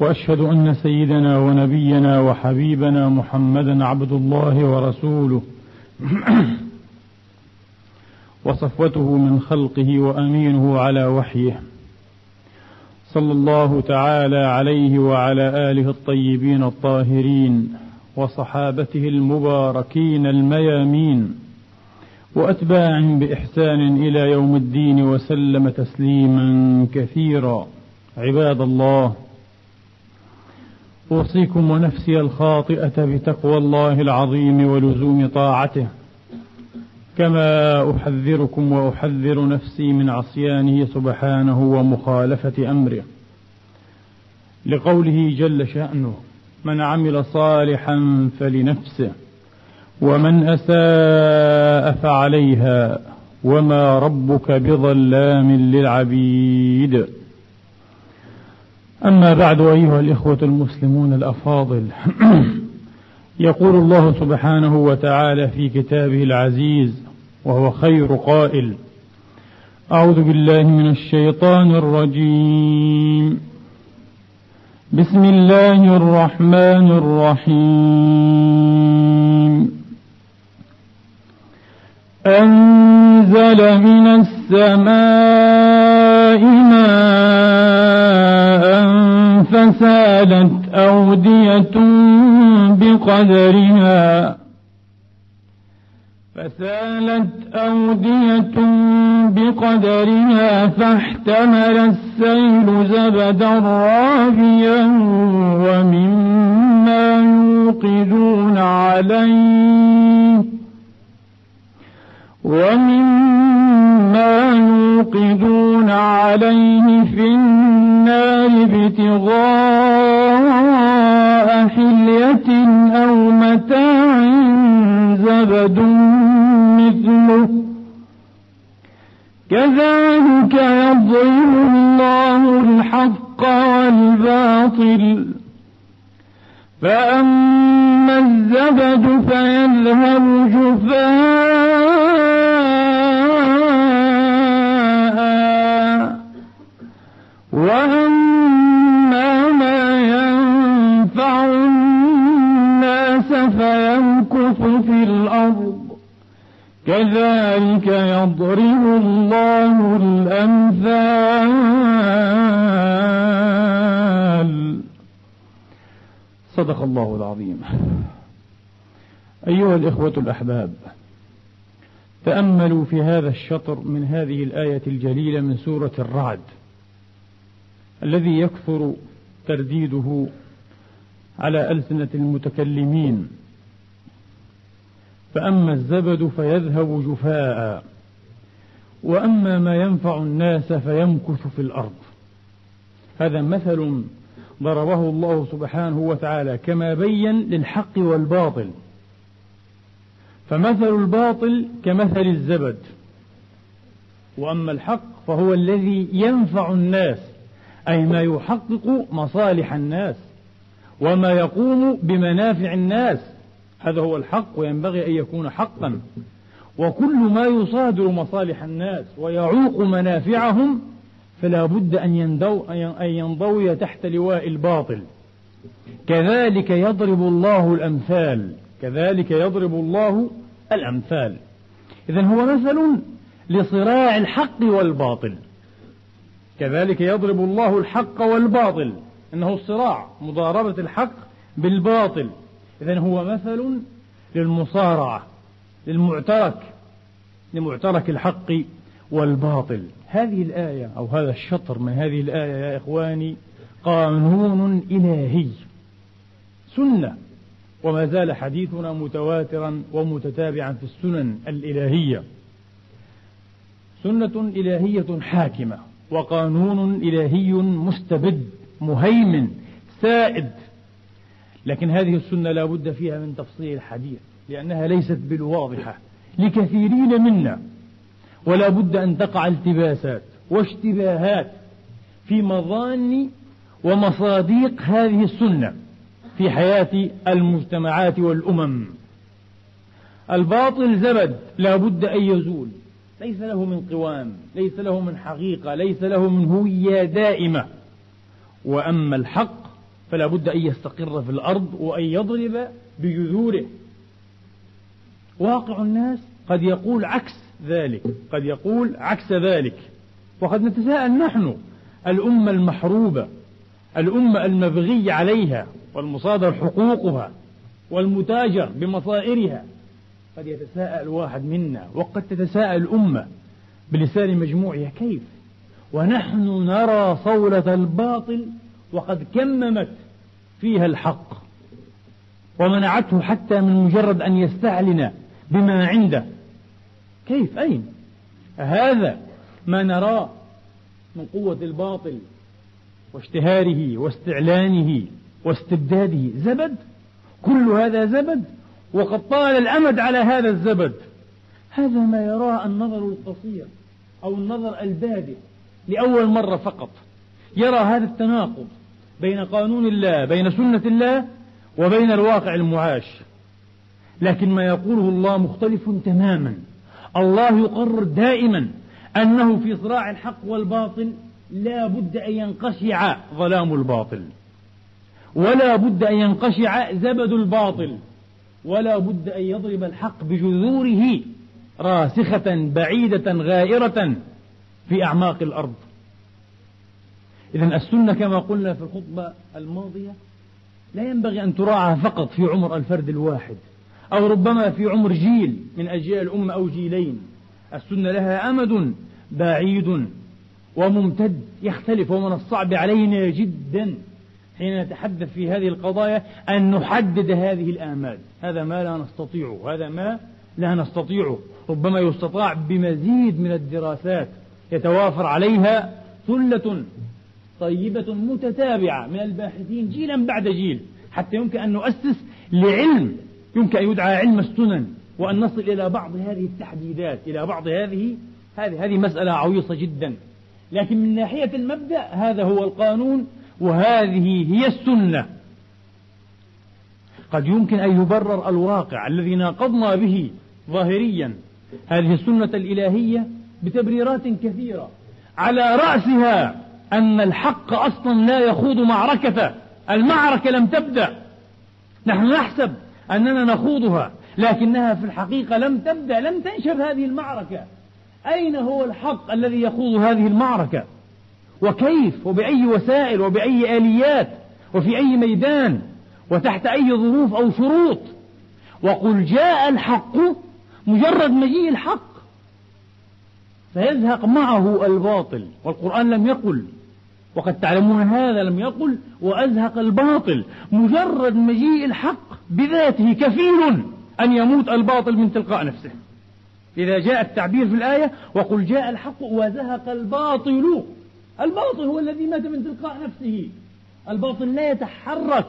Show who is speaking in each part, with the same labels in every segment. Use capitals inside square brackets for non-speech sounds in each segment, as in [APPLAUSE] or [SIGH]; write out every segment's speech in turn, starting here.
Speaker 1: وأشهد أن سيدنا ونبينا وحبيبنا محمدا عبد الله ورسوله. [CLEARS THROAT] وصفوته من خلقه وأمينه على وحيه. صلى الله تعالى عليه وعلى آله الطيبين الطاهرين وصحابته المباركين الميامين. واتباعهم بإحسان إلى يوم الدين وسلم تسليما كثيرا. عباد الله أوصيكم ونفسي الخاطئة بتقوى الله العظيم ولزوم طاعته. كما أحذركم وأحذر نفسي من عصيانه سبحانه ومخالفة أمره. لقوله جل شأنه من عمل صالحا فلنفسه ومن أساء فعليها وما ربك بظلام للعبيد. أما بعد أيها الإخوة المسلمون الأفاضل. [CLEARS THROAT] يقول الله سبحانه وتعالى في كتابه العزيز وهو خير قائل أعوذ بالله من الشيطان الرجيم. بسم الله الرحمن الرحيم. أنزل من السماء ماء فسالت أودية بقدرها. فسالت أودية بقدرها فاحتمل السيل زبدا رابيا ومما يوقدون عليه. ومما يوقدون عليه في النار ابتغاء حلية أو متاع زبد مثله. كذلك يضرب الله الحق والباطل فأما الزبد فيذهب جفاء وأما ما ينفع الناس فيمكث في الأرض كذلك يضرب الله الأمثال صدق الله العظيم. أيها الإخوة الأحباب تأملوا في هذا الشطر من هذه الآية الجليلة من سورة الرعد الذي يكثر ترديده على ألسنة المتكلمين. فأما الزبد فيذهب جفاء وأما ما ينفع الناس فيمكث في الأرض. هذا مثل ضربه الله سبحانه وتعالى كما بين للحق والباطل. فمثل الباطل كمثل الزبد. وأما الحق فهو الذي ينفع الناس أي ما يحقق مصالح الناس وما يقوم بمنافع الناس. هذا هو الحق وينبغي أن يكون حقا. وكل ما يصادر مصالح الناس ويعوق منافعهم فلا بد أن, يندو أن ينضوي تحت لواء الباطل. كذلك يضرب الله الأمثال. كذلك يضرب الله الأمثال. إذا هو مثل لصراع الحق والباطل. كذلك يضرب الله الحق والباطل. إنه الصراع مضاربة الحق بالباطل. إذا هو مثل للمصارعة للمعترك لمعترك الحق. والباطل. هذه الآية أو هذا الشطر من هذه الآية يا إخواني قانون إلهي. سنة. وما زال حديثنا متواترا ومتتابعا في السنن الإلهية. سنة إلهية حاكمة وقانون إلهي مستبد مهيمن سائد. لكن هذه السنة لا بد فيها من تفصيل الحديث لأنها ليست بالواضحة. لكثيرين منا ولا بد أن تقع التباسات واشتباهات في مظان ومصاديق هذه السنة في حياة المجتمعات والأمم. الباطل زبد لا بد أن يزول. ليس له من قوام ليس له من حقيقة ليس له من هوية دائمة. وأما الحق فلا بد أن يستقر في الأرض وأن يضرب بجذوره. واقع الناس قد يقول عكس. ذلك. قد يقول عكس ذلك. وقد نتساءل نحن الأمة المحروبة الأمة المبغي عليها والمصادر حقوقها والمتاجر بمصائرها. قد يتساءل واحد منا وقد تتساءل الأمة بلسان مجموعها كيف؟ ونحن نرى صولة الباطل وقد كممت فيها الحق ومنعته حتى من مجرد أن يستعلن بما عنده. كيف؟ أين؟ هذا ما نراه من قوة الباطل واشتهاره واستعلانه واستبداده. زبد؟ كل هذا زبد؟ وقد طال الأمد على هذا الزبد. هذا ما يراه النظر القصير أو النظر البادئ لأول مرة فقط. يرى هذا التناقض بين قانون الله بين سنة الله وبين الواقع المعاش. لكن ما يقوله الله مختلف تماما. الله يقرر دائما أنه في صراع الحق والباطل لا بد أن ينقشع ظلام الباطل. ولا بد أن ينقشع زبد الباطل. ولا بد أن يضرب الحق بجذوره راسخة بعيدة غائرة في أعماق الأرض. إذا السنة كما قلنا في الخطبة الماضية لا ينبغي أن تراعى فقط في عمر الفرد الواحد. أو ربما في عمر جيل من أجيال الأمة أو جيلين. السنة لها أمد بعيد وممتد يختلف ومن الصعب علينا جدا حين نتحدث في هذه القضايا أن نحدد هذه الآمال. هذا ما لا نستطيعه هذا ما لا نستطيعه. ربما يستطاع بمزيد من الدراسات يتوافر عليها ثلة طيبة متتابعة من الباحثين جيلا بعد جيل حتى يمكن أن نؤسس لعلم يمكن أن يدعى علم السنن وأن نصل إلى بعض هذه التحديدات إلى بعض هذه هذه هذه مسألة عويصة جدا. لكن من ناحية المبدأ هذا هو القانون وهذه هي السنة. قد يمكن أن يبرر الواقع الذي ناقضنا به ظاهريا. هذه السنة الإلهية بتبريرات كثيرة على رأسها أن الحق أصلا لا يخوض معركة. المعركة لم تبدأ. نحن نحسب أننا نخوضها لكنها في الحقيقة لم تبدأ لم تنشب هذه المعركة. أين هو الحق الذي يخوض هذه المعركة؟ وكيف؟ وبأي وسائل؟ وبأي آليات؟ وفي أي ميدان؟ وتحت أي ظروف أو شروط؟ وقل جاء الحق مجرد مجيء الحق. فيزهق معه الباطل والقرآن لم يقل. وقد تعلمون هذا لم يقل وأزهق الباطل. مجرد مجيء الحق بذاته كفيل أن يموت الباطل من تلقاء نفسه. إذا جاء التعبير في الآية وقل جاء الحق وزهق الباطل. الباطل هو الذي مات من تلقاء نفسه. الباطل لا يتحرك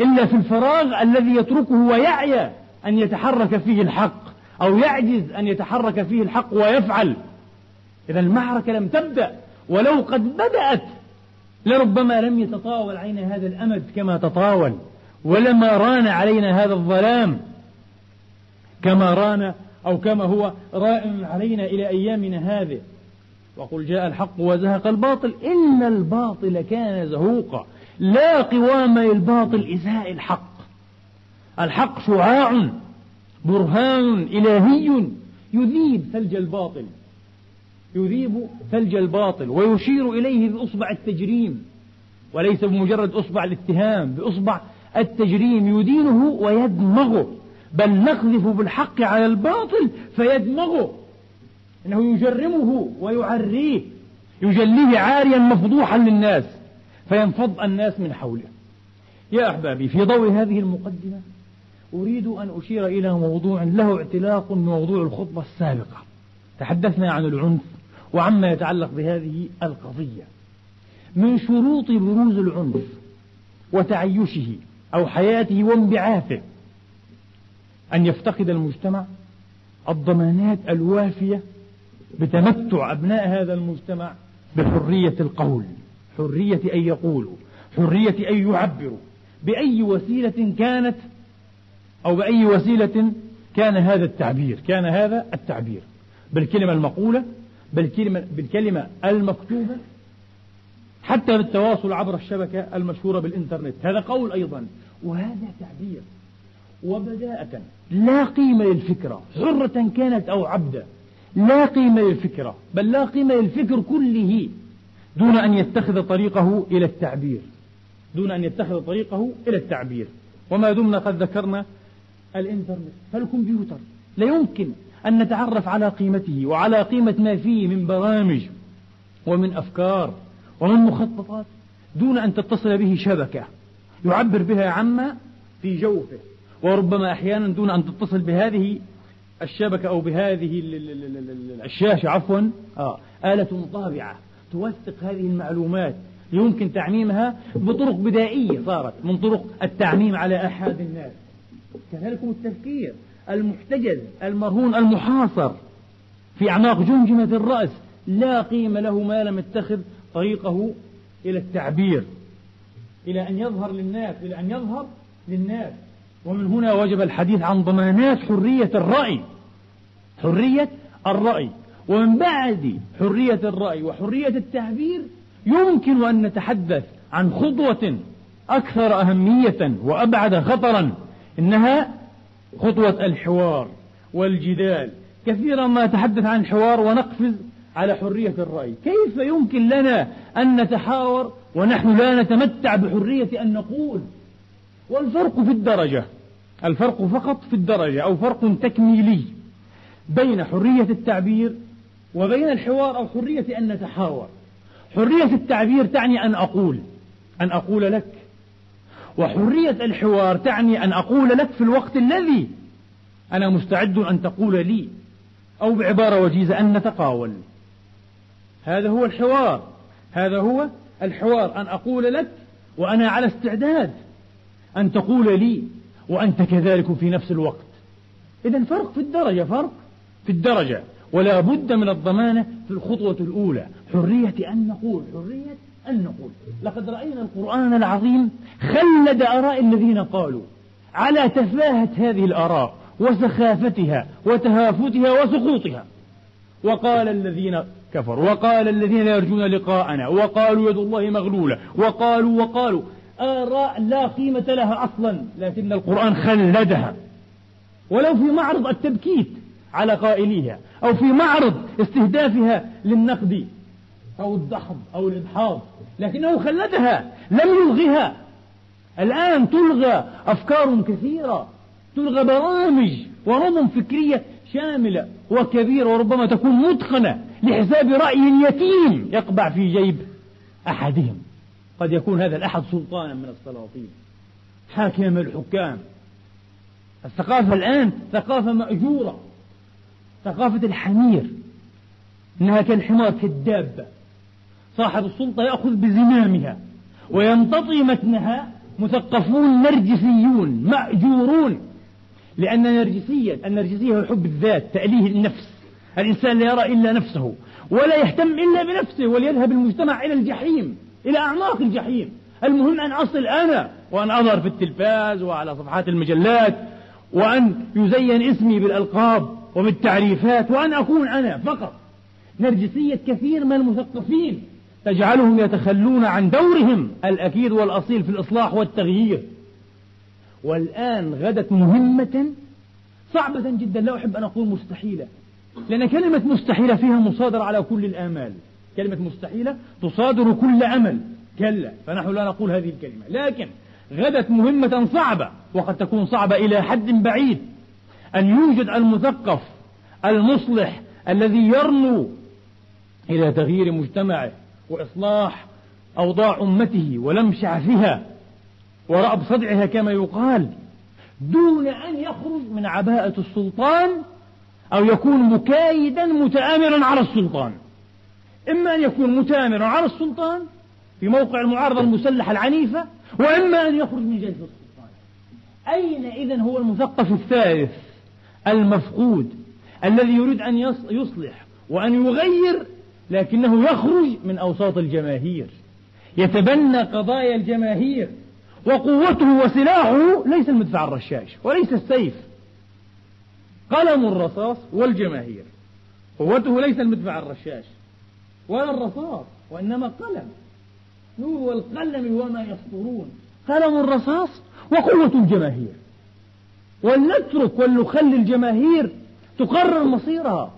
Speaker 1: إلا في الفراغ الذي يتركه ويعيا أن يتحرك فيه الحق أو يعجز أن يتحرك فيه الحق ويفعل. إذا المعركة لم تبدأ ولو قد بدأت لربما لم يتطاول علينا هذا الأمد كما تطاول ولما ران علينا هذا الظلام كما ران أو كما هو رائن علينا إلى أيامنا هذه. وقل جاء الحق وزهق الباطل إن الباطل كان زهوقا. لا قوام للباطل إزاء الحق. الحق شعاع برهان إلهي يذيب ثلج الباطل. يذيب ثلج الباطل ويشير إليه بإصبع التجريم وليس بمجرد إصبع الاتهام بإصبع التجريم. يدينه ويدمغه بل نقذف بالحق على الباطل فيدمغه إنه يجرمه ويعريه يجليه عاريا مفضوحا للناس فينفض الناس من حوله. يا أحبابي في ضوء هذه المقدمة أريد أن أشير إلى موضوع له اعتلاق بموضوع الخطبة السابقة. تحدثنا عن العنف وعما يتعلق بهذه القضية من شروط بروز العنف وتعيشه أو حياته وانبعاثه أن يفتقد المجتمع الضمانات الوافية بتمتع أبناء هذا المجتمع بحرية القول حرية أن يقولوا حرية أن يعبروا بأي وسيلة كانت أو بأي وسيلة كان هذا التعبير كان هذا التعبير. بالكلمة المقولة بالكلمة, بالكلمة المكتوبة حتى بالتواصل عبر الشبكة المشهورة بالإنترنت. هذا قول أيضا. وهذا تعبير. وبداءة لا قيمة للفكرة. حرة كانت أو عبدا لا قيمة للفكرة بل لا قيمة للفكر كله دون أن يتخذ طريقه إلى التعبير. دون أن يتخذ طريقه إلى التعبير. وما دمنا قد ذكرنا الإنترنت. فالكمبيوتر لا يمكن أن نتعرف على قيمته وعلى قيمة ما فيه من برامج ومن أفكار ومن مخططات دون أن تتصل به شبكة يعبر بها عما في جوفه. وربما أحيانا دون أن تتصل بهذه الشبكة أو بهذه الشاشة عفوا. آه. آلة طابعة توثق هذه المعلومات. يمكن تعميمها بطرق بدائية صارت من طرق التعميم على أحد الناس. كذلك التفكير. المحتجز المرهون المحاصر في أعماق جمجمة الرأس لا قيمة له ما لم يتخذ طريقه إلى التعبير إلى أن يظهر للناس إلى أن يظهر للناس. ومن هنا وجب الحديث عن ضمانات حرية الرأي حرية الرأي. ومن بعد حرية الرأي وحرية التعبير يمكن أن نتحدث عن خطوة أكثر أهمية وأبعد خطرا إنها خطوة الحوار والجدال. كثيرا ما نتحدث عن الحوار ونقفز على حرية الرأي. كيف يمكن لنا أن نتحاور ونحن لا نتمتع بحرية أن نقول والفرق في الدرجة؟ الفرق فقط في الدرجة أو فرق تكميلي بين حرية التعبير وبين الحوار أو حرية أن نتحاور. حرية التعبير تعني أن أقول أن أقول لك وحرية الحوار تعني أن أقول لك في الوقت الذي أنا مستعد أن تقول لي أو بعبارة وجيزة أن نتقاول. هذا هو الحوار. هذا هو الحوار. أن أقول لك وأنا على استعداد أن تقول لي وأنت كذلك في نفس الوقت. إذا فرق في الدرجة فرق في الدرجة. ولا بد من الضمانة في الخطوة الأولى. حرية أن نقول حرية أن نقول لقد رأينا القرآن العظيم خلد آراء الذين قالوا على تفاهة هذه الآراء وسخافتها وتهافتها وسقوطها. وقال الذين كفروا وقال الذين لا يرجون لقاءنا وقالوا يد الله مغلولة وقالوا وقالوا آراء لا قيمة لها أصلا لكن القرآن خلدها. ولو في معرض التبكيت على قائليها أو في معرض استهدافها للنقد أو الدحض أو الإدحاض لكنه خلدها لم يلغها. الآن تلغى أفكار كثيرة تلغى برامج ونظم فكرية شاملة وكبيرة وربما تكون متقنة لحساب رأي يتيم يقبع في جيب أحدهم. قد يكون هذا الأحد سلطانا من السلاطين. حاكما من الحكام. الثقافة الآن ثقافة مأجورة ثقافة الحمير إنها كالحمار كالدابة صاحب السلطة يأخذ بزمامها ويمتطي متنها مثقفون نرجسيون مأجورون لأن نرجسية النرجسية هو حب الذات تأليه النفس. الإنسان لا يرى إلا نفسه ولا يهتم إلا بنفسه وليذهب المجتمع إلى الجحيم إلى أعماق الجحيم. المهم أن أصل أنا وأن أظهر في التلفاز وعلى صفحات المجلات وأن يزين اسمي بالألقاب وبالتعريفات وأن أكون أنا فقط. نرجسية كثير من المثقفين. تجعلهم يتخلون عن دورهم الأكيد والأصيل في الإصلاح والتغيير. والآن غدت مهمة صعبة جدا. لا أحب أن أقول مستحيلة لأن كلمة مستحيلة فيها مصادرة على كل الآمال. كلمة مستحيلة تصادر كل أمل. كلا فنحن لا نقول هذه الكلمة. لكن غدت مهمة صعبة وقد تكون صعبة إلى حد بعيد أن يوجد المثقف المصلح الذي يرنو إلى تغيير مجتمعه. وإصلاح أوضاع أمته ولم شعثها ورأب صدعها كما يقال دون أن يخرج من عباءة السلطان أو يكون مكايدا متآمرا على السلطان. إما أن يكون متآمرا على السلطان في موقع المعارضة المسلحة العنيفة وإما أن يخرج من جيش السلطان. أين إذن هو المثقف الثالث؟ المفقود الذي يريد أن يصلح وأن يغير لكنه يخرج من أوساط الجماهير يتبنى قضايا الجماهير وقوته وسلاحه ليس المدفع الرشاش وليس السيف. قلم الرصاص والجماهير قوته ليس المدفع الرشاش ولا الرصاص وإنما قلم نور والقلم وما يسطرون قلم الرصاص وقوة الجماهير ولنترك ولنخلي الجماهير تقرر مصيرها.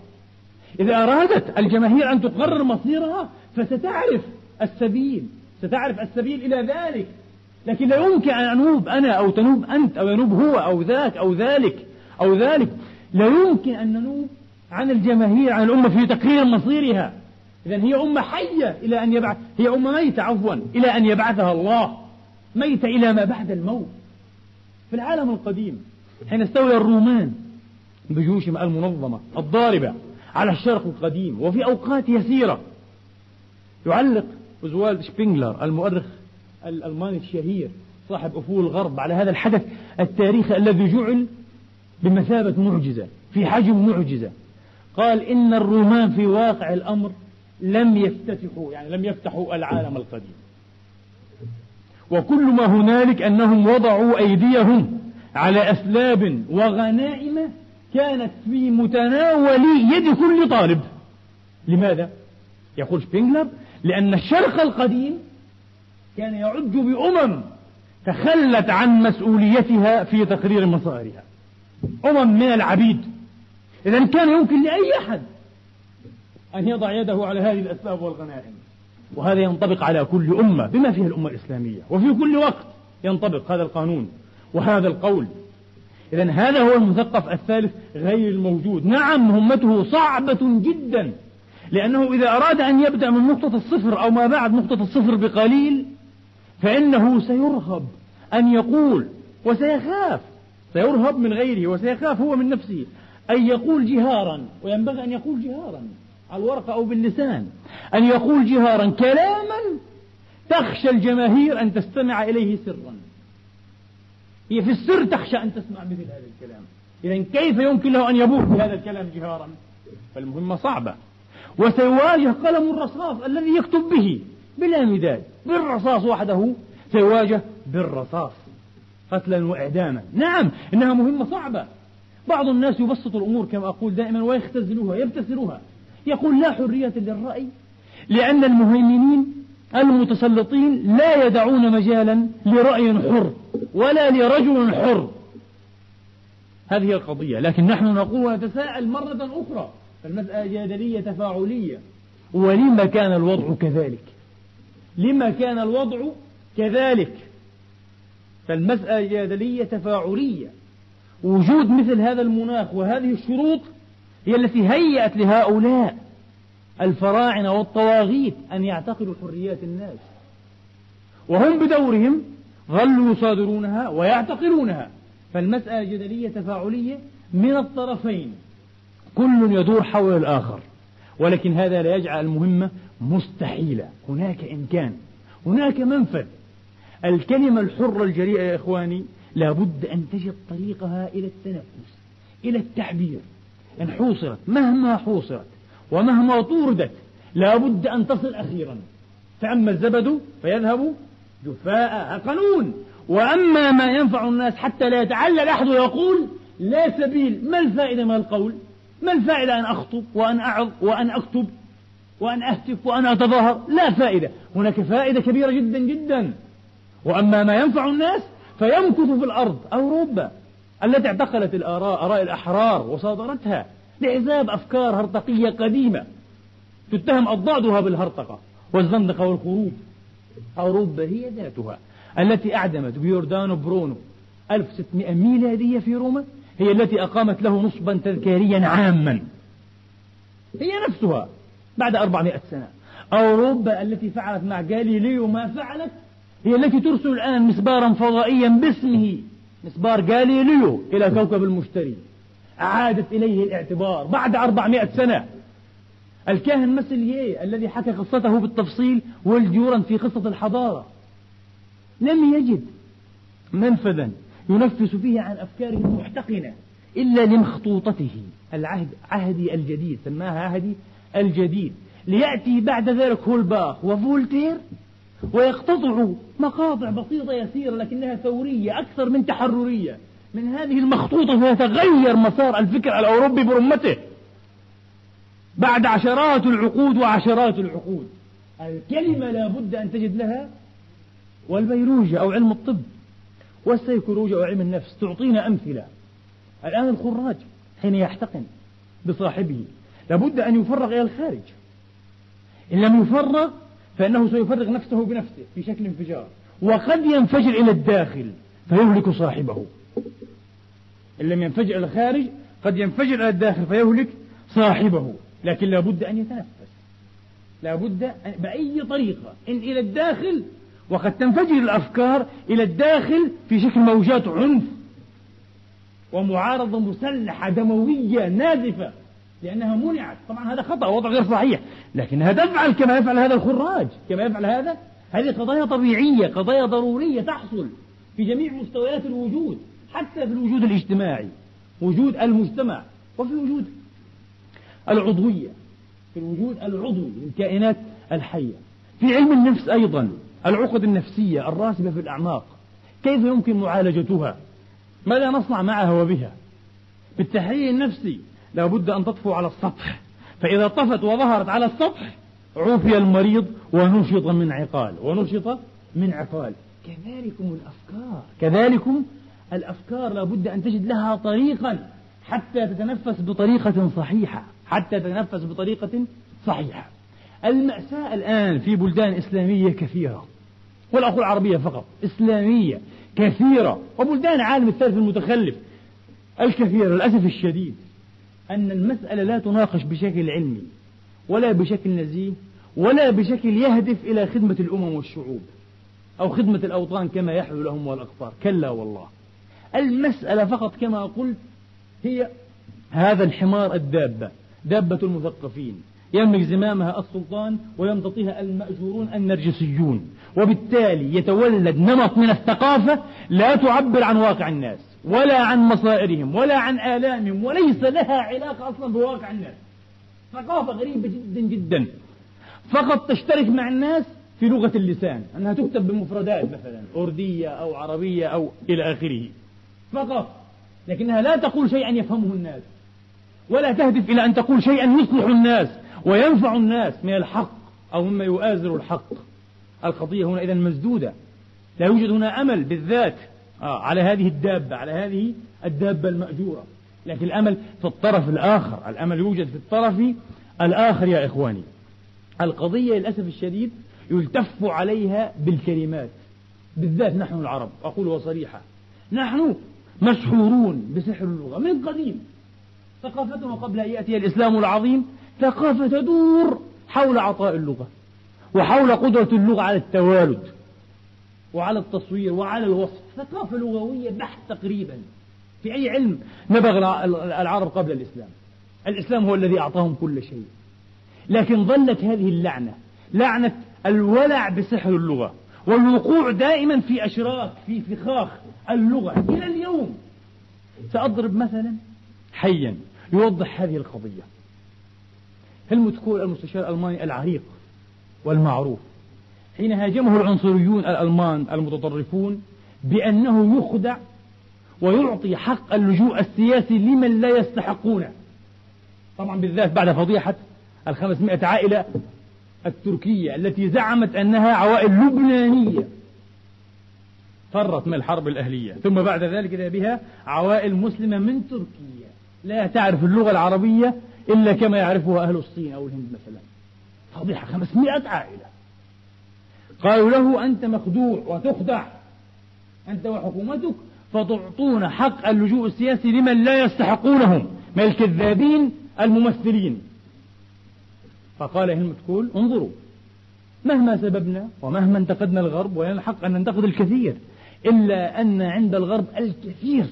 Speaker 1: إذا أرادت الجماهير أن تقرر مصيرها فستعرف السبيل ستعرف السبيل إلى ذلك. لكن لا يمكن أن أنوب أنا أو تنوب أنت أو ينوب هو أو ذاك أو ذلك أو ذلك. لا يمكن أن ننوب عن الجماهير عن الأمة في تقرير مصيرها. إذا هي أمة حية إلى أن يبعث هي أمة ميتة عفوا إلى أن يبعثها الله. ميتة إلى ما بعد الموت. في العالم القديم حين استولى الرومان بجيوشهم المنظمة الضاربة على الشرق القديم وفي أوقات يسيرة. يعلق أوزوالد شبينجلر المؤرخ الألماني الشهير صاحب أفول الغرب على هذا الحدث التاريخي الذي جعل بمثابة معجزة في حجم معجزة. قال إن الرومان في واقع الأمر لم يفتتحوا يعني لم يفتحوا العالم القديم. وكل ما هنالك أنهم وضعوا أيديهم على أسلاب وغنائم كانت في متناول يد كل طالب. لماذا؟ يقول شبينجلر لأن الشرق القديم كان يعج بأمم تخلت عن مسؤوليتها في تقرير مصائرها. أمم من العبيد. إذا كان يمكن لأي أحد أن يضع يده على هذه الأسباب والغنائم. وهذا ينطبق على كل أمة بما فيها الأمة الإسلامية. وفي كل وقت ينطبق هذا القانون. وهذا القول إذا هذا هو المثقف الثالث غير الموجود. نعم مهمته صعبة جدا لأنه إذا أراد أن يبدأ من نقطة الصفر أو ما بعد نقطة الصفر بقليل فإنه سيرهب أن يقول وسيخاف. سيرهب من غيره وسيخاف هو من نفسه أن يقول جهارا وينبغي أن يقول جهارا على الورقة أو باللسان أن يقول جهارا كلاما تخشى الجماهير أن تستمع إليه سرا. هي في السر تخشى أن تسمع مثل هذا الكلام. إذا كيف يمكن له أن يبوح بهذا الكلام جهارا؟ فالمهمة صعبة. وسيواجه قلم الرصاص الذي يكتب به بلا مداد بالرصاص وحده. سيواجه بالرصاص قتلا وإعداما. نعم إنها مهمة صعبة. بعض الناس يبسط الأمور كما أقول دائما ويختزلوها يبتسروها يقول لا حرية للرأي لأن المهيمنين المتسلطين لا يدعون مجالا لرأي حر ولا لرجل حر. هذه القضية. لكن نحن نقول ونتساءل مرة أخرى. المسألة جدلية تفاعلية. ولما كان الوضع كذلك؟ لما كان الوضع كذلك؟ فالمسألة جدلية تفاعلية. وجود مثل هذا المناخ وهذه الشروط هي التي هيأت لهؤلاء. الفراعنة والطواغيت أن يعتقدوا حريات الناس. وهم بدورهم ظلوا يصادرونها ويعتقلونها. فالمسألة جدلية تفاعلية من الطرفين. كل يدور حول الآخر. ولكن هذا لا يجعل المهمة مستحيلة. هناك إمكان. هناك منفذ. الكلمة الحرة الجريئة يا إخواني لابد أن تجد طريقها إلى التنفس إلى التعبير إن حوصرت مهما حوصرت ومهما طوردت لابد أن تصل أخيرا. فأما الزبد فيذهب جفاء قانون وأما ما ينفع الناس حتى لا يتعلل أحد ويقول لا سبيل ما الفائدة من القول؟ ما الفائدة أن أخطب وأن أعظ وأن أكتب وأن أهتف وأن أتظاهر؟ لا فائدة. هناك فائدة كبيرة جدا جدا. وأما ما ينفع الناس فيمكث في الأرض أوروبا التي اعتقلت الآراء آراء الأحرار وصادرتها. لحساب أفكار هرطقية قديمة تتهم أضدادها بالهرطقة والزندقة والخروج أوروبا هي ذاتها التي أعدمت بيوردانو برونو 1600 ميلادية في روما هي التي أقامت له نصبا تذكاريا عاما. هي نفسها بعد 400 سنة. أوروبا التي فعلت مع غاليليو ما فعلت هي التي ترسل الآن مسبارا فضائيا باسمه مسبار غاليليو إلى كوكب المشتري. أعادت إليه الاعتبار بعد 400 سنة. الكاهن مسلييه الذي حكى قصته بالتفصيل والجورا في قصة الحضارة. لم يجد منفذا ينفس فيه عن أفكاره المحتقنة إلا لمخطوطته العهد عهدي الجديد سماها عهدي الجديد. ليأتي بعد ذلك هولباخ وفولتير ويقتطع مقاطع بسيطة يسيرة لكنها ثورية أكثر من تحررية. من هذه المخطوطة فيتغير مسار الفكر الأوروبي برمته. بعد عشرات العقود وعشرات العقود. الكلمة لا بد أن تجد لها والبيولوجيا أو علم الطب والسيكولوجيا أو علم النفس تعطينا أمثلة. الآن الخراج حين يحتقن بصاحبه. لابد أن يفرغ إلى الخارج. إن لم يفرغ فإنه سيفرغ نفسه بنفسه في شكل انفجار. وقد ينفجر إلى الداخل فيهلك صاحبه. إن لم ينفجر الخارج قد ينفجر الداخل فيهلك صاحبه. لكن لابد أن يتنفس. لابد بأي طريقة؟ إن إلى الداخل وقد تنفجر الأفكار إلى الداخل في شكل موجات عنف ومعارضة مسلحة دموية نازفة لأنها منعت. طبعا هذا خطأ وضع غير صحيح. لكنها تفعل كما يفعل هذا الخراج. كما يفعل هذا. هذه قضايا طبيعية قضايا ضرورية تحصل في جميع مستويات الوجود. حتى في الوجود الاجتماعي وجود المجتمع وفي وجود العضوية في الوجود العضوي للكائنات الحية. في علم النفس أيضا العقد النفسية الراسبة في الأعماق كيف يمكن معالجتها؟ ماذا نصنع معها وبها؟ بالتحليل النفسي لا بد أن تطفو على السطح فإذا طفت وظهرت على السطح عوفي المريض ونشط من عقال ونشط من عقال. كذلكم الأفكار. كذلكم الأفكار لا بد أن تجد لها طريقا حتى تتنفس بطريقة صحيحة حتى تتنفس بطريقة صحيحة. المأساة الآن في بلدان إسلامية كثيرة ولا أقول عربية فقط إسلامية كثيرة وبلدان العالم الثالث المتخلف الكثير للأسف الشديد أن المسألة لا تناقش بشكل علمي ولا بشكل نزيه ولا بشكل يهدف إلى خدمة الأمم والشعوب أو خدمة الأوطان كما يحلو لهم والأقطار. كلا والله. المسألة فقط كما قلت هي هذا الحمار الدابة دابة المثقفين. يملك زمامها السلطان ويمتطيها المأجورون النرجسيون. وبالتالي يتولد نمط من الثقافة لا تعبر عن واقع الناس ولا عن مصائرهم ولا عن آلامهم وليس لها علاقة أصلا بواقع الناس. ثقافة غريبة جدا جدا. فقط تشترك مع الناس في لغة اللسان أنها تكتب بمفردات مثلا أردية أو عربية أو إلى آخره. فقط. لكنها لا تقول شيئا يفهمه الناس ولا تهدف إلى أن تقول شيئا يصلح الناس وينفع الناس من الحق أو مما يؤازر الحق. القضية هنا إذا مسدودة. لا يوجد هنا أمل بالذات آه على هذه الدابة على هذه الدابة المأجورة. لكن الأمل في الطرف الآخر الأمل يوجد في الطرف الآخر يا إخواني. القضية للأسف الشديد يلتف عليها بالكلمات بالذات نحن العرب. أقول صريحة نحن مسحورون بسحر اللغة من قديم. ثقافتنا قبل أن يأتي الإسلام العظيم ثقافة تدور حول عطاء اللغة وحول قدرة اللغة على التوالد وعلى التصوير وعلى الوصف. ثقافة لغوية بحت تقريبا. في أي علم نبغ العرب قبل الإسلام؟ الإسلام هو الذي أعطاهم كل شيء. لكن ظلت هذه اللعنة لعنة الولع بسحر اللغة. والوقوع دائما في أشراك في فخاخ اللغة. إلى اليوم سأضرب مثلا حيا يوضح هذه القضية. هلموت كول المستشار الألماني العريق والمعروف حين هاجمه العنصريون الألمان المتطرفون بأنه يخدع ويعطي حق اللجوء السياسي لمن لا يستحقونه. طبعا بالذات بعد فضيحة الخمسمائة عائلة التركية التي زعمت أنها عوائل لبنانية. فرت من الحرب الأهلية ثم بعد ذلك إذا بها عوائل مسلمة من تركيا. لا تعرف اللغة العربية إلا كما يعرفها أهل الصين أو الهند مثلا. فضيحة خمسمائة عائلة. قالوا له أنت مخدوع وتخدع. أنت وحكومتك فتعطون حق اللجوء السياسي لمن لا يستحقونه من الكذابين الممثلين. فقال هلمت كول انظروا مهما سببنا ومهما انتقدنا الغرب ولنا الحق أن ننتقد الكثير إلا أن عند الغرب الكثير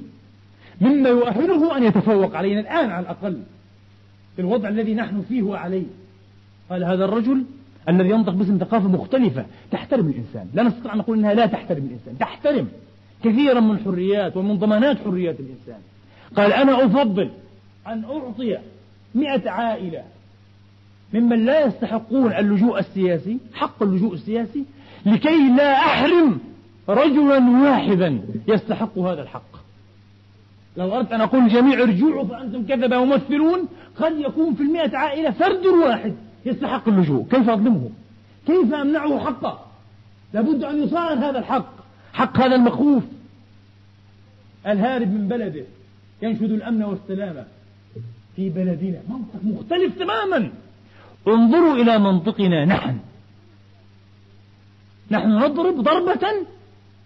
Speaker 1: مما يؤهله أن يتفوق علينا الآن على الأقل في الوضع الذي نحن فيه وعليه. قال هذا الرجل الذي ينطق باسم ثقافة مختلفة تحترم الإنسان. لا نستطيع أن نقول أنها لا تحترم الإنسان تحترم كثيرا من حريات ومن ضمانات حريات الإنسان. قال أنا أفضل أن أعطي مئة عائلة ممن لا يستحقون اللجوء السياسي حق اللجوء السياسي لكي لا أحرم رجلا واحدا يستحق هذا الحق. لو أردت أن أقول للجميع ارجعوا فأنتم كذبة ممثلون قد يكون في المئة عائلة فرد واحد يستحق اللجوء. كيف أظلمه كيف أمنعه حقه؟ لابد أن يصان هذا الحق حق هذا المخوف. الهارب من بلده ينشد الأمن والسلامة في بلدنا. منطق مختلف تماما. انظروا إلى منطقنا نحن. نحن نضرب ضربة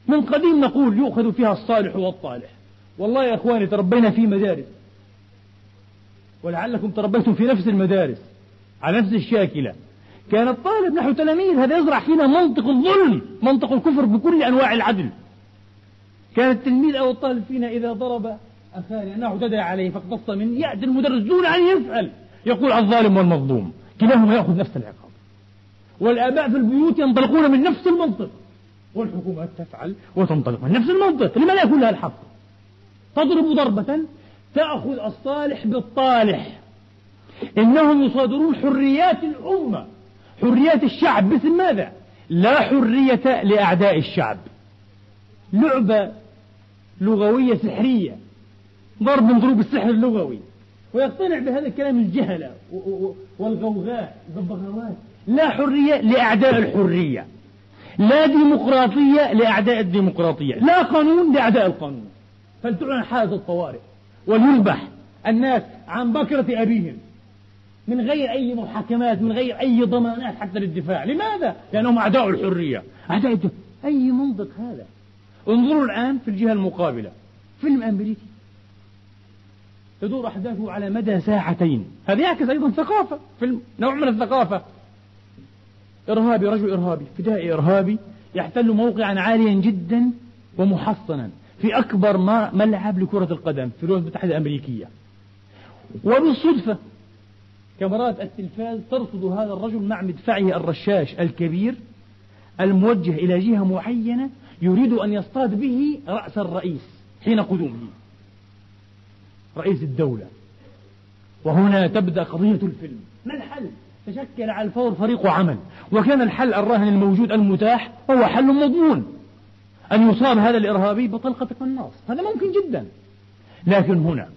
Speaker 1: من قديم نقول يؤخذ فيها الصالح والطالح. والله يا إخواني تربينا في مدارس. ولعلكم تربيتم في نفس المدارس على نفس الشاكلة. كان الطالب نحن تلاميذ هذا يزرع فينا منطق الظلم منطق الكفر بكل أنواع العدل. كان التلميذ أو الطالب فينا إذا ضرب أخاه لأنه اعتدى عليه فاقتص منه يأتي المدرس دون أن يسأل يقول الظالم والمظلوم. كلاهما يأخذ نفس العقاب. والآباء في البيوت ينطلقون من نفس المنطق. والحكومات تفعل وتنطلق من نفس المنطق. لما لا يكون لها الحق. تضرب ضربة تأخذ الصالح بالطالح. إنهم يصادرون حريات الأمة. حريات الشعب. باسم ماذا؟ لا حرية لأعداء الشعب. لعبة لغوية سحرية. ضرب من ضروب السحر اللغوي. ويقتنع بهذا الكلام الجهلة والغوغاء والبغاوات. لا حرية لأعداء الحرية. لا ديمقراطية لأعداء الديمقراطية. لا قانون لأعداء القانون. فلتعلن حالة الطوارئ وليذبح الناس عن بكرة أبيهم. من غير أي محاكمات من غير أي ضمانات حتى للدفاع. لماذا؟ لأنهم أعداء الحرية. أعداء الدفاع. أي منطق هذا؟ انظروا الآن في الجهة المقابلة. فيلم أمريكي. تدور أحداثه على مدى ساعتين. هذا يعكس أيضا ثقافة فيلم نوع من الثقافة. إرهابي رجل إرهابي فدائي إرهابي يحتل موقعا عاليا جدا ومحصنا في أكبر ملعب لكرة القدم في الولايات المتحدة الأمريكية. وبالصدفة كاميرات التلفاز ترصد هذا الرجل مع مدفعه الرشاش الكبير الموجه إلى جهة معينة يريد أن يصطاد به رأس الرئيس حين قدومه. رئيس الدولة. وهنا تبدأ قضية الفيلم. ما الحل؟ تشكل على الفور فريق عمل. وكان الحل الراهن الموجود المتاح هو حل مضمون. أن يصاب هذا الإرهابي بطلقة قناص هذا ممكن جدا. لكن هنا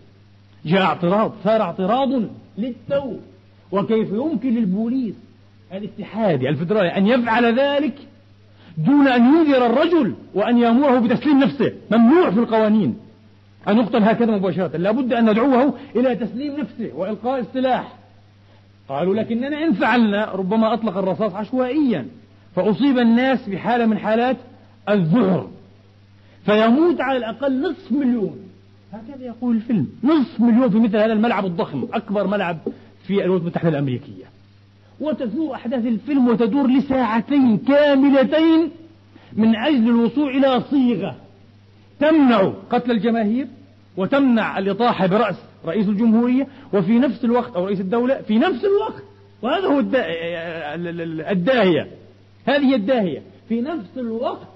Speaker 1: جاء اعتراض صار اعتراض للتو. وكيف يمكن للبوليس الاتحادي الفدرالي أن يفعل ذلك دون أن ينذر الرجل وأن يأمره بتسليم نفسه؟ ممنوع في القوانين. أن يقتل هكذا مباشرة لابد أن ندعوه إلى تسليم نفسه وإلقاء السلاح. قالوا لكننا إن فعلنا ربما أطلق الرصاص عشوائيا فأصيب الناس بحالة من حالات الذعر فيموت على الأقل نصف مليون. هكذا يقول الفيلم. نصف مليون في مثل هذا الملعب الضخم أكبر ملعب في الولايات المتحدة الأمريكية. وتثور أحداث الفيلم وتدور لساعتين كاملتين من أجل الوصول إلى صيغة. تمنع قتل الجماهير وتمنع الإطاحة برأس رئيس الجمهورية وفي نفس الوقت أو رئيس الدولة في نفس الوقت وهذا هو الداهية هذه الداهية في نفس الوقت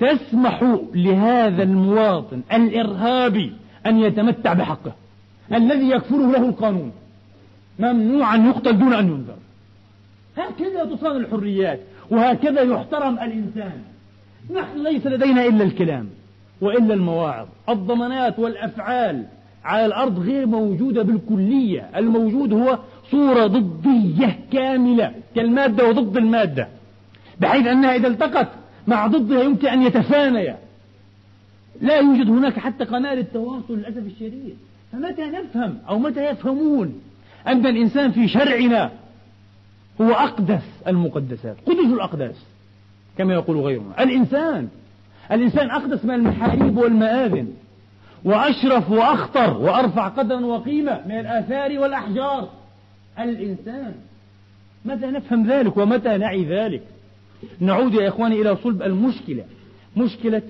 Speaker 1: تسمح لهذا المواطن الإرهابي أن يتمتع بحقه الذي يكفره له القانون ممنوع أن يقتل دون أن ينذر. هكذا تصان الحريات وهكذا يحترم الإنسان. نحن ليس لدينا إلا الكلام. وإلا المواعظ. الضمانات والأفعال على الأرض غير موجودة بالكلية. الموجود هو صورة ضدية كاملة كالمادة وضد المادة بحيث أنها إذا التقت مع ضدها يمكن أن يتفانيا. لا يوجد هناك حتى قناة للتواصل للأسف الشديد. فمتى نفهم أو متى يفهمون أن الإنسان في شرعنا هو أقدس المقدسات قدس الأقداس كما يقول غيرنا. الإنسان الإنسان أقدس من المحاريب والمآذن وأشرف وأخطر وأرفع قدرا وقيمة من الآثار والأحجار. الإنسان متى نفهم ذلك ومتى نعي ذلك؟ نعود يا إخواني إلى صلب المشكلة مشكلة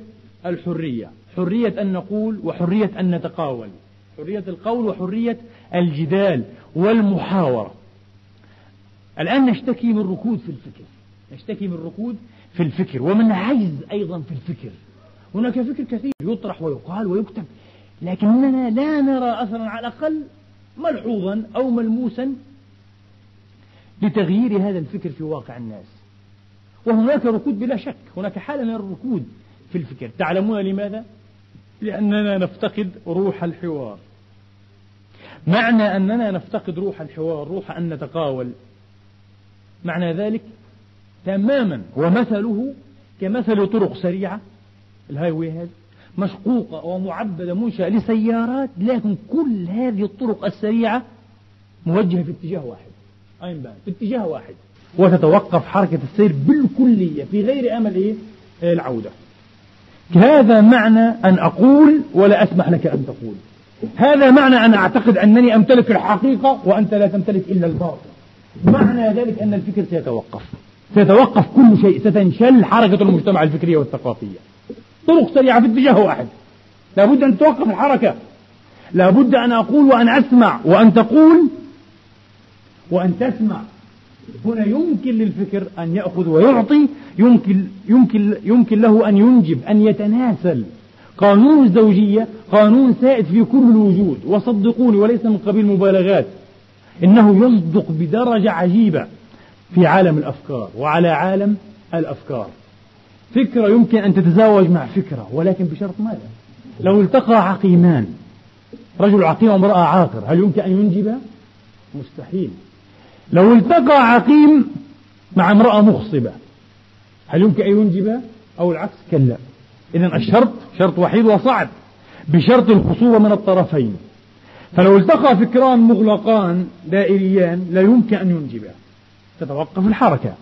Speaker 1: الحرية حرية أن نقول وحرية أن نتقاول. حرية القول وحرية الجدال والمحاورة. الآن نشتكي من ركود في الفكر نشتكي من ركود في الفكر ومن عجز أيضا في الفكر. هناك فكر كثير يطرح ويقال ويكتب لكننا لا نرى أثرا على الأقل ملحوظا أو ملموسا لتغيير هذا الفكر في واقع الناس. وهناك ركود بلا شك هناك حالة من الركود في الفكر. تعلمون لماذا؟ لأننا نفتقد روح الحوار. معنى أننا نفتقد روح الحوار روح أن نتقاول. معنى ذلك تماما. ومثله كمثل طرق سريعة ال highway هذه مشقوقة ومعبدة منشأة لسيارات لكن كل هذه الطرق السريعة موجهة في اتجاه واحد. أين بان في اتجاه واحد. وتتوقف حركة السير بالكلية في غير أمل إيه؟ العودة. هذا معنى أن أقول ولا أسمح لك أن تقول. هذا معنى أن أعتقد أنني أمتلك الحقيقة وأنت لا تمتلك إلا الباطل معنى ذلك أن الفكر سيتوقف. سيتوقف كل شيء ستنشل حركة المجتمع الفكرية والثقافية. طرق سريعة في اتجاه واحد. لابد أن توقف الحركة. لابد أن أقول وأن أسمع وأن تقول وأن تسمع. هنا يمكن للفكر أن يأخذ ويعطي يمكن, يمكن, يمكن له أن ينجب أن يتناسل. قانون الزوجية قانون سائد في كل الوجود. وصدقوني وليس من قبيل مبالغات. إنه يصدق بدرجة عجيبة. في عالم الأفكار وعلى عالم الأفكار فكرة يمكن أن تتزاوج مع فكرة ولكن بشرط ماذا؟ لو التقى عقيمان رجل عقيم وامرأة عاقر هل يمكن أن ينجب؟ مستحيل لو التقى عقيم مع امرأة مخصبة هل يمكن أن ينجب؟ أو العكس كلا إذا الشرط شرط وحيد وصعب بشرط الخصوبة من الطرفين فلو التقى فكران مغلقان دائريان لا يمكن أن ينجبا تتوقف الحركة.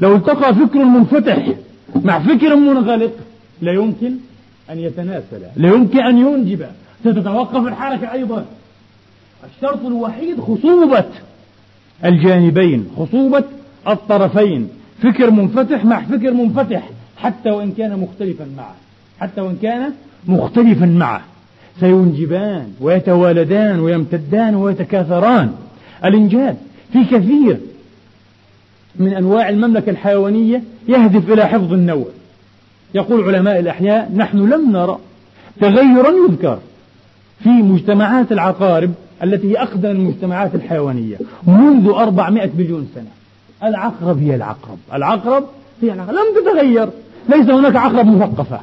Speaker 1: لو التقى فكر منفتح مع فكر منغلق لا يمكن أن يتناسل لا يمكن أن ينجب. ستتوقف الحركة أيضا. الشرط الوحيد خصوبة الجانبين خصوبة الطرفين. فكر منفتح مع فكر منفتح حتى وإن كان مختلفا معه. حتى وإن كان مختلفا معه. سينجبان ويتوالدان ويمتدان ويتكاثران. الإنجاب في كثير من أنواع المملكة الحيوانية يهدف إلى حفظ النوع. يقول علماء الأحياء نحن لم نرى تغيرا يذكر في مجتمعات العقارب التي هي أقدم المجتمعات الحيوانية منذ 400 مليون سنة. العقرب هي العقرب. العقرب هي العقرب. لم تتغير. ليس هناك عقرب مثقفة.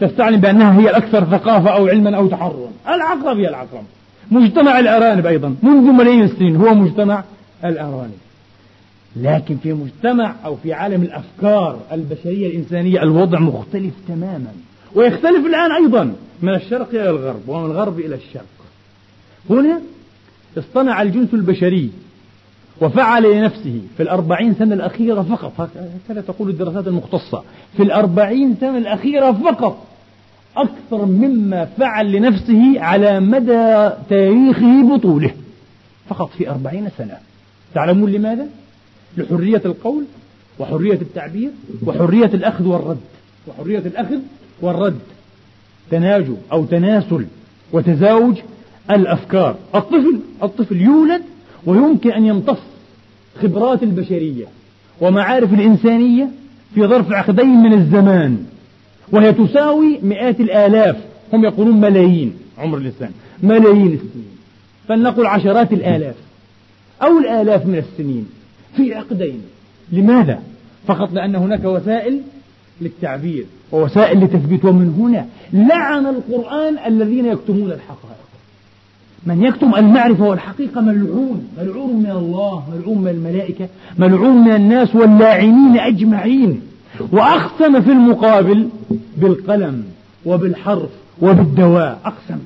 Speaker 1: تستعلم بأنها هي الأكثر ثقافة أو علما أو تحررا. العقرب هي العقرب. مجتمع الأرانب أيضا. منذ ملايين السنين هو مجتمع الأرانب. لكن في مجتمع أو في عالم الأفكار البشرية الإنسانية الوضع مختلف تماما. ويختلف الآن أيضا من الشرق إلى الغرب ومن الغرب إلى الشرق. هنا اصطنع الجنس البشري وفعل لنفسه في الأربعين سنة الأخيرة فقط. هكذا تقول الدراسات المختصة. في الأربعين سنة الأخيرة فقط. أكثر مما فعل لنفسه على مدى تاريخه بطوله. فقط في أربعين سنة. تعلمون لماذا؟ لحرية القول وحرية التعبير وحرية الأخذ والرد. وحرية الأخذ والرد. تناجو أو تناسل وتزاوج الأفكار. الطفل الطفل يولد ويمكن أن يمتص خبرات البشرية ومعارف الإنسانية في ظرف عقدين من الزمان وهي تساوي مئات الآلاف. هم يقولون ملايين عمر الإنسان. ملايين السنين. فلنقل عشرات الآلاف أو الآلاف من السنين. في عقدين. لماذا؟ فقط لأن هناك وسائل للتعبير ووسائل لتثبيت. ومن هنا لعن القرآن الذين يكتمون الحقائق من يكتم المعرفة والحقيقة ملعون. ملعون من الله ملعون من الملائكة ملعون من الناس واللاعنين أجمعين. وأقسم في المقابل بالقلم وبالحرف وبالدواء. أقسم.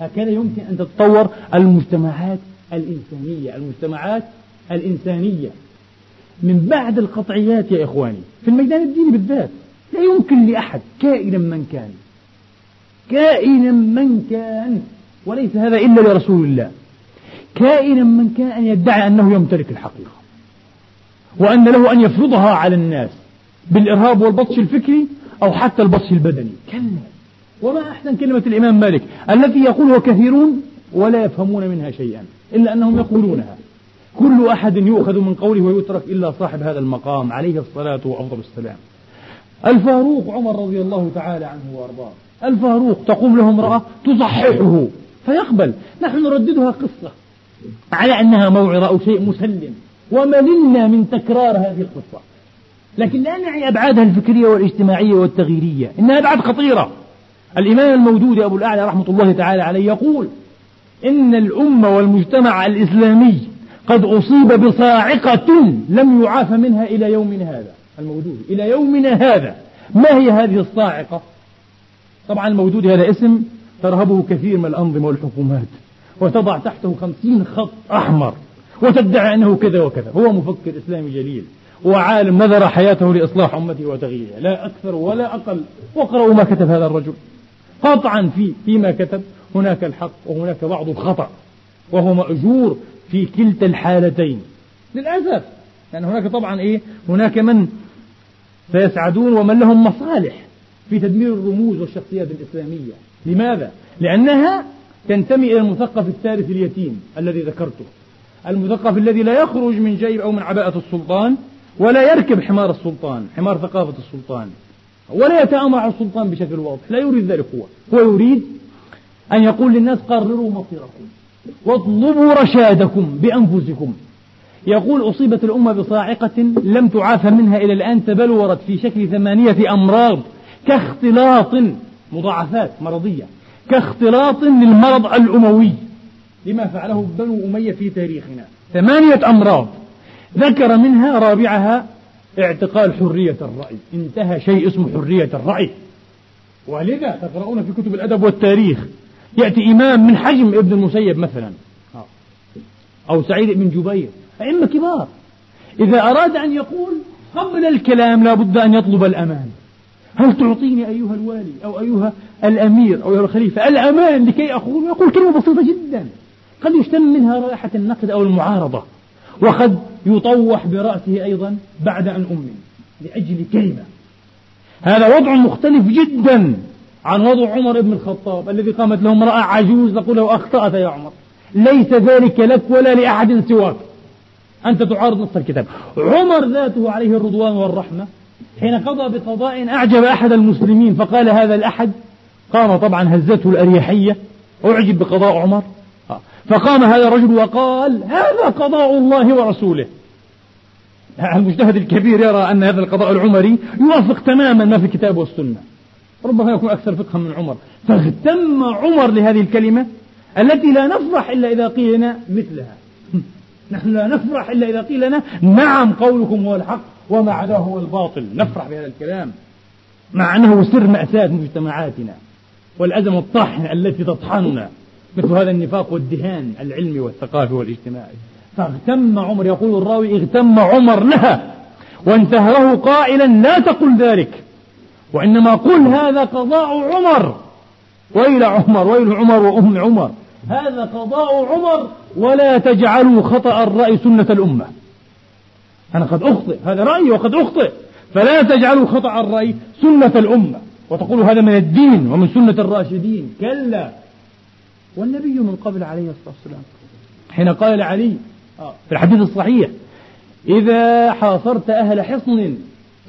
Speaker 1: هكذا يمكن أن تتطور المجتمعات الإنسانية. المجتمعات الإنسانية من بعد القطعيات يا إخواني في الميدان الديني بالذات لا يمكن لأحد كائنا من كان كائنا من كان وليس هذا إلا لرسول الله كائنا من كان أن يدعي أنه يمتلك الحقيقة وأن له أن يفرضها على الناس بالإرهاب والبطش الفكري أو حتى البطش البدني. كلا. وما أحسن كلمة الإمام مالك التي يقولها كثيرون ولا يفهمون منها شيئا إلا أنهم يقولونها. كل أحد يؤخذ من قوله ويترك إلا صاحب هذا المقام عليه الصلاة وأفضل السلام. الفاروق عمر رضي الله تعالى عنه وأرضاه. الفاروق تقوم له امرأة تصححه فيقبل. نحن نرددها قصة على أنها موعظة أو شيء مسلم. ومللنا من تكرار هذه القصة. لكن لا نعي أبعادها الفكرية والاجتماعية والتغييرية. إنها أبعاد خطيرة. الإمام المودودي أبو الأعلى رحمة الله تعالى عليه يقول إن الأمة والمجتمع الإسلامي قد أصيب بصاعقة لم يعاف منها إلى يومنا هذا. المودودي إلى يومنا هذا. ما هي هذه الصاعقة؟ طبعا المودودي هذا اسم ترهبه كثير من الأنظمة والحكومات وتضع تحته خمسين خط أحمر وتدعي أنه كذا وكذا. هو مفكر إسلامي جليل وعالم نذر حياته لإصلاح أمته وتغييرها. لا أكثر ولا أقل. واقرأوا ما كتب هذا الرجل. قطعا في فيما كتب هناك الحق وهناك بعض الخطأ وهو مأجور في كلتا الحالتين. للأسف يعني هناك طبعا إيه؟ هناك من سيسعدون ومن لهم مصالح في تدمير الرموز والشخصيات الإسلامية. لماذا؟ لأنها تنتمي إلى المثقف الثالث اليتيم الذي ذكرته. المثقف الذي لا يخرج من جيب أو من عباءة السلطان ولا يركب حمار السلطان حمار ثقافة السلطان ولا يتآمر على السلطان بشكل واضح. لا يريد ذلك هو. هو يريد أن يقول للناس قرروا مصيركم. واطلبوا رشادكم بأنفسكم. يقول أصيبت الأمة بصاعقة لم تعافى منها إلى الآن تبلورت في شكل ثمانية أمراض كاختلاط مضاعفات مرضية كاختلاط للمرض الأموي. لما فعله بنو أمية في تاريخنا. ثمانية أمراض. ذكر منها رابعها اعتقال حرية الرأي. انتهى شيء اسمه حرية الرأي. ولذا تقرؤون في كتب الأدب والتاريخ يأتي إمام من حجم ابن المسيب مثلا. أو سعيد بن جبير. أئمة كبار. إذا أراد أن يقول قبل الكلام لا بد أن يطلب الأمان. هل تعطيني أيها الوالي أو أيها الأمير أو أيها الخليفة الأمان لكي أقول؟ يقول كلمة بسيطة جدا. قد يشتم منها رائحة النقد أو المعارضة. وقد يطوح برأسه أيضا بعد أن أمن لأجل كلمة. هذا وضع مختلف جدا. عن وضع عمر بن الخطاب الذي قامت له امرأة عجوز تقول له أخطأت يا عمر. ليس ذلك لك ولا لأحد سواك. أنت تعارض نص الكتاب. عمر ذاته عليه الرضوان والرحمة. حين قضى بقضاء أعجب أحد المسلمين فقال هذا الأحد قام طبعا هزته الأريحية أعجب بقضاء عمر. فقام هذا الرجل وقال هذا قضاء الله ورسوله. المجتهد الكبير يرى أن هذا القضاء العمري يوافق تماما ما في الكتاب والسنة. ربما يكون أكثر فقها من عمر. فاغتم عمر لهذه الكلمة التي لا نفرح إلا إذا قيل لنا مثلها. [LAUGHS] نحن لا نفرح إلا إذا قيل لنا نعم قولكم هو الحق وما عداه هو الباطل. نفرح بهذا الكلام. مع أنه سر مأساة مجتمعاتنا والأزمة الطاحنة التي تطحننا مثل هذا النفاق والدهان العلمي والثقافي والاجتماعي. فاغتم عمر. يقول الراوي اغتم عمر لها وانتهره قائلا لا تقل ذلك. وإنما قل هذا قضاء عمر. ويل عمر ويل عمر وأم عمر. هذا قضاء عمر ولا تجعلوا خطأ الرأي سنة الأمة. أنا قد أخطئ هذا رأيي وقد أخطئ. فلا تجعلوا خطأ الرأي سنة الأمة. وتقولوا هذا من الدين ومن سنة الراشدين. كلا. والنبي من قبل عليه الصلاة والسلام. حين قال لعلي آه، في الحديث الصحيح إذا حاصرت أهل حصن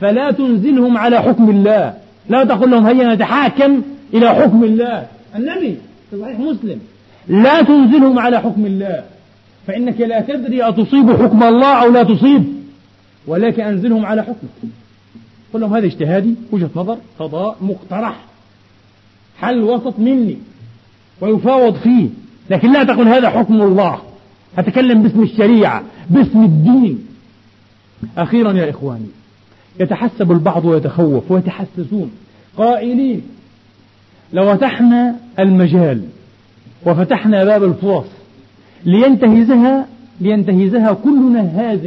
Speaker 1: فلا تنزلهم على حكم الله. لا تقل لهم هيا نتحاكم إلى حكم الله. النبي في صحيح مسلم لا تنزلهم على حكم الله. فإنك لا تدري أتصيب حكم الله أو لا تصيب ولكن أنزلهم على حكمك. قل لهم هذا اجتهادي وجهة نظر قضاء مقترح. حل وسط مني ويفاوض فيه. لكن لا تقل هذا حكم الله. أتكلم باسم الشريعة باسم الدين. أخيرا يا إخواني يتحسب البعض ويتخوف ويتحسسون. قائلين لو فتحنا المجال وفتحنا باب الفرص لينتهزها لينتهزها كل نهاز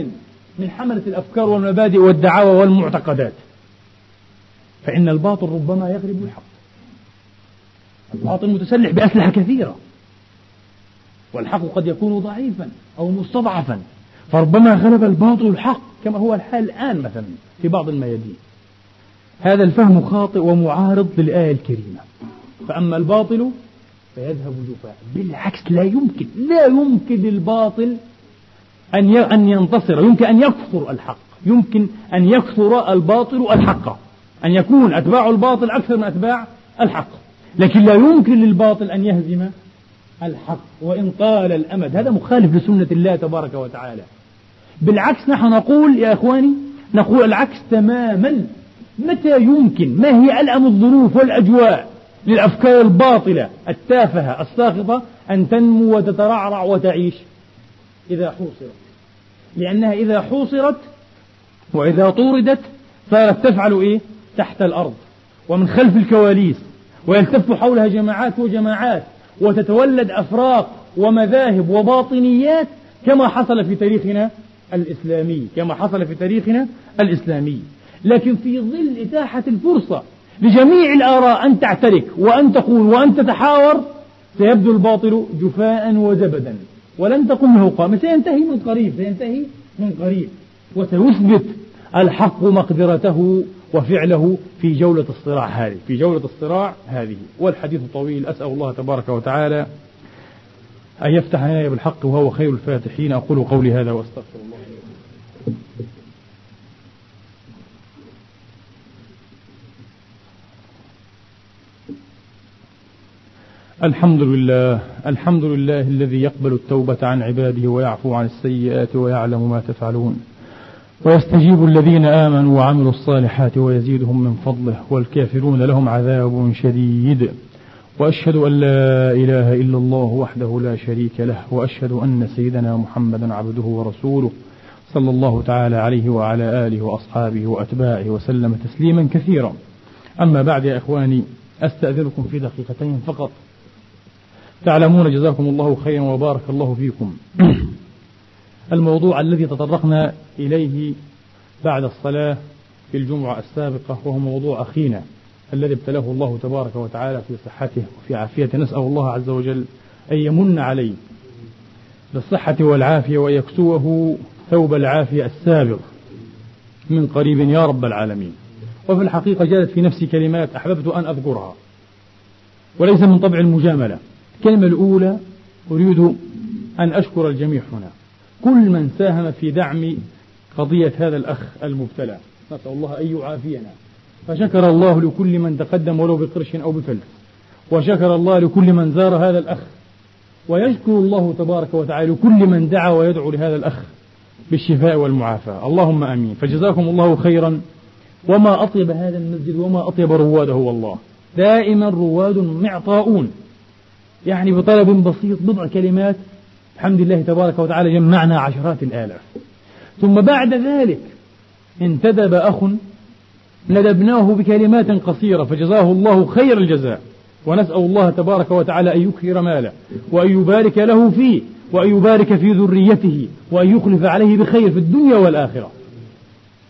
Speaker 1: من حملة الأفكار والمبادئ والدعاوى والمعتقدات. فإن الباطل ربما يغلب الحق. الباطل متسلح بأسلحة كثيرة. والحق قد يكون ضعيفا أو مستضعفا. فربما غلب الباطل الحق كما هو الحال الآن مثلا في بعض الميادين. هذا الفهم خاطئ ومعارض للآية الكريمة. فأما الباطل فيذهب جفاء بالعكس لا يمكن لا يمكن للباطل أن أن ينتصر. يمكن أن يكثر الحق. يمكن أن يكثر الباطل الحق. أن يكون أتباع الباطل أكثر من أتباع الحق. لكن لا يمكن للباطل أن يهزم الحق. وإن طال الأمد هذا مخالف لسنة الله تبارك وتعالى. بالعكس نحن نقول يا إخواني نقول العكس تماما. متى يمكن؟ ما هي ألأم الظروف والأجواء للأفكار الباطلة التافهة الساخطة أن تنمو وتترعرع وتعيش؟ إذا حوصرت. لأنها إذا حوصرت وإذا طوردت صارت تفعل إيه؟ تحت الأرض ومن خلف الكواليس ويلتف حولها جماعات وجماعات وتتولد أفراق ومذاهب وباطنيات كما حصل في تاريخنا الإسلامي كما حصل في تاريخنا الإسلامي. لكن في ظل إتاحة الفرصة لجميع الآراء أن تعترك وأن تقول وأن تتحاور سيبدو الباطل جفاء وزبدا ولن تقم له قامة سينتهي من قريب سينتهي من قريب. وسيثبت الحق مقدرته وفعله في جولة الصراع هذه في جولة الصراع هذه. والحديث طويل أسأل الله تبارك وتعالى أن يفتح عيني بالحق وهو خير الفاتحين. أقول قولي هذا وأستغفر الله. الحمد لله الحمد لله الذي يقبل التوبة عن عباده ويعفو عن السيئات ويعلم ما تفعلون. ويستجيب الذين آمنوا وعملوا الصالحات ويزيدهم من فضله والكافرون لهم عذاب شديد. وأشهد أن لا إله إلا الله وحده لا شريك له وأشهد أن سيدنا محمدا عبده ورسوله صلى الله تعالى عليه وعلى آله وأصحابه وأتباعه وسلم تسليما كثيرا. أما بعد يا إخواني أستأذنكم في دقيقتين فقط. تعلمون جزاكم الله خيرا وبارك الله فيكم. [CLEARS THROAT] الموضوع الذي تطرقنا إليه بعد الصلاة في الجمعة السابقة وهو موضوع أخينا الذي ابتلاه الله تبارك وتعالى في صحته وفي عافيته. نسأل الله عز وجل أن يمن عليه بالصحة والعافية وأن يكسوه ثوب العافية السابق من قريب يا رب العالمين. وفي الحقيقة جاءت في نفسي كلمات أحببت أن أذكرها وليس من طبع المجاملة. الكلمة الأولى أريد أن أشكر الجميع هنا. كل من ساهم في دعم قضية هذا الأخ المبتلى. نسأل الله أن يعافينا. فشكر الله لكل من تقدم ولو بقرش أو بفلس وشكر الله لكل من زار هذا الأخ. ويشكر الله تبارك وتعالى لكل من دعا ويدعو لهذا الأخ بالشفاء والمعافاة. اللهم آمين. فجزاكم الله خيرا. وما أطيب هذا المسجد وما أطيب رواده والله. دائما رواد معطاؤون. يعني بطلب بسيط بضع كلمات. الحمد لله تبارك وتعالى جمعنا عشرات الآلاف. ثم بعد ذلك انتدب أخ ندبناه بكلمات قصيرة فجزاه الله خير الجزاء. ونسأل الله تبارك وتعالى أن يكثر ماله وأن يبارك له فيه وأن يبارك في ذريته وأن يخلف عليه بخير في الدنيا والآخرة.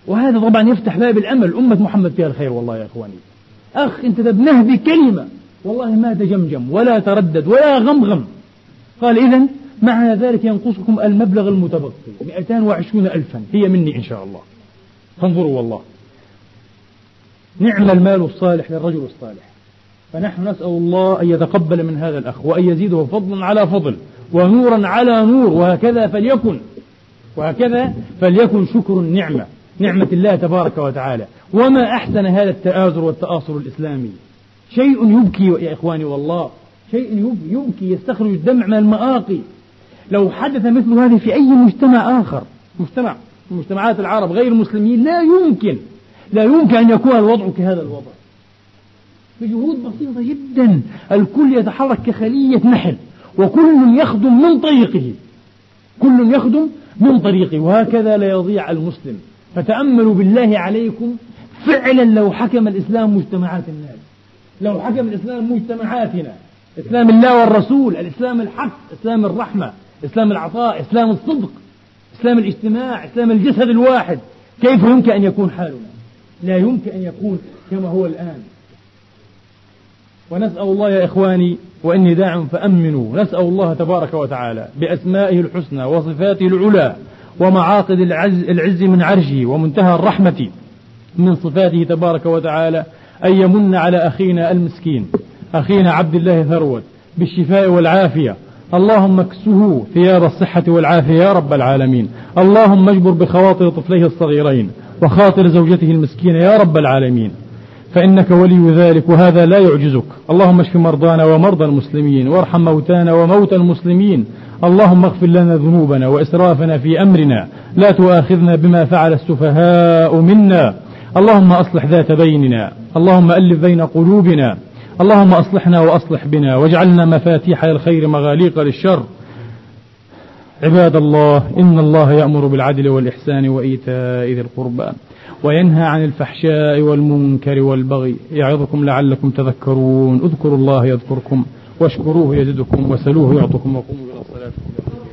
Speaker 1: وهذا طبعا يفتح باب الأمل. أمة محمد فيها الخير والله يا إخواني. أخ انتدبناه بكلمة. والله ما تجمجم ولا تردد ولا غمغم. قال إذا مع ذلك ينقصكم المبلغ المتبقي 220 ألفا. هي مني إن شاء الله. فانظروا والله. نعم المال الصالح للرجل الصالح. فنحن نسأل الله أن يتقبل من هذا الأخ وأن يزيده فضلا على فضل ونورا على نور وهكذا فليكن. وهكذا فليكن شكر النعمة نعمة الله تبارك وتعالى. وما أحسن هذا التآزر والتآصر الإسلامي؟ شيء يبكي يا إخواني والله. شيء يبكي يستخرج الدمع من المآقي لو حدث مثل هذا في أي مجتمع آخر مجتمع مجتمعات العرب غير المسلمين لا يمكن لا يمكن أن يكون الوضع كهذا الوضع. بجهود بسيطة جدا. الكل يتحرك كخلية نحل وكل يخدم من طريقه. كل يخدم من طريقه وهكذا لا يضيع المسلم. فتأملوا بالله عليكم فعلا لو حكم الإسلام مجتمعات الناس. لو حكم الإسلام مجتمعاتنا إسلام الله والرسول الإسلام الحق إسلام الرحمة إسلام العطاء إسلام الصدق إسلام الاجتماع إسلام الجسد الواحد كيف يمكن أن يكون حالنا؟ لا يمكن أن يكون كما هو الآن. ونسأل الله يا إخواني وإني داع فأمنوا. نسأل الله تبارك وتعالى بأسمائه الحسنى وصفاته العلى ومعاقد العز, العز من عرشه ومنتهى الرحمة من صفاته تبارك وتعالى أن يمن على أخينا المسكين أخينا عبد الله ثروت بالشفاء والعافية. اللهم اكسه ثياب الصحة والعافية يا رب العالمين. اللهم اجبر بخواطر طفليه الصغيرين وخاطر زوجته المسكينة يا رب العالمين. فإنك ولي ذلك وهذا لا يعجزك. اللهم اشف مرضانا ومرضى المسلمين وارحم موتانا وموتى المسلمين. اللهم اغفر لنا ذنوبنا وإسرافنا في أمرنا. لا تؤاخذنا بما فعل السفهاء منا. اللهم أصلح ذات بيننا اللهم ألف بين قلوبنا اللهم أصلحنا وأصلح بنا واجعلنا مفاتيح الخير مغاليق للشر. عباد الله إن الله يأمر بالعدل والإحسان وإيتاء ذي القربى وينهى عن الفحشاء والمنكر والبغي. يعظكم لعلكم تذكرون. اذكروا الله يذكركم واشكروه يزدكم وسلوه يعطكم وقوموا إلى صلاتكم.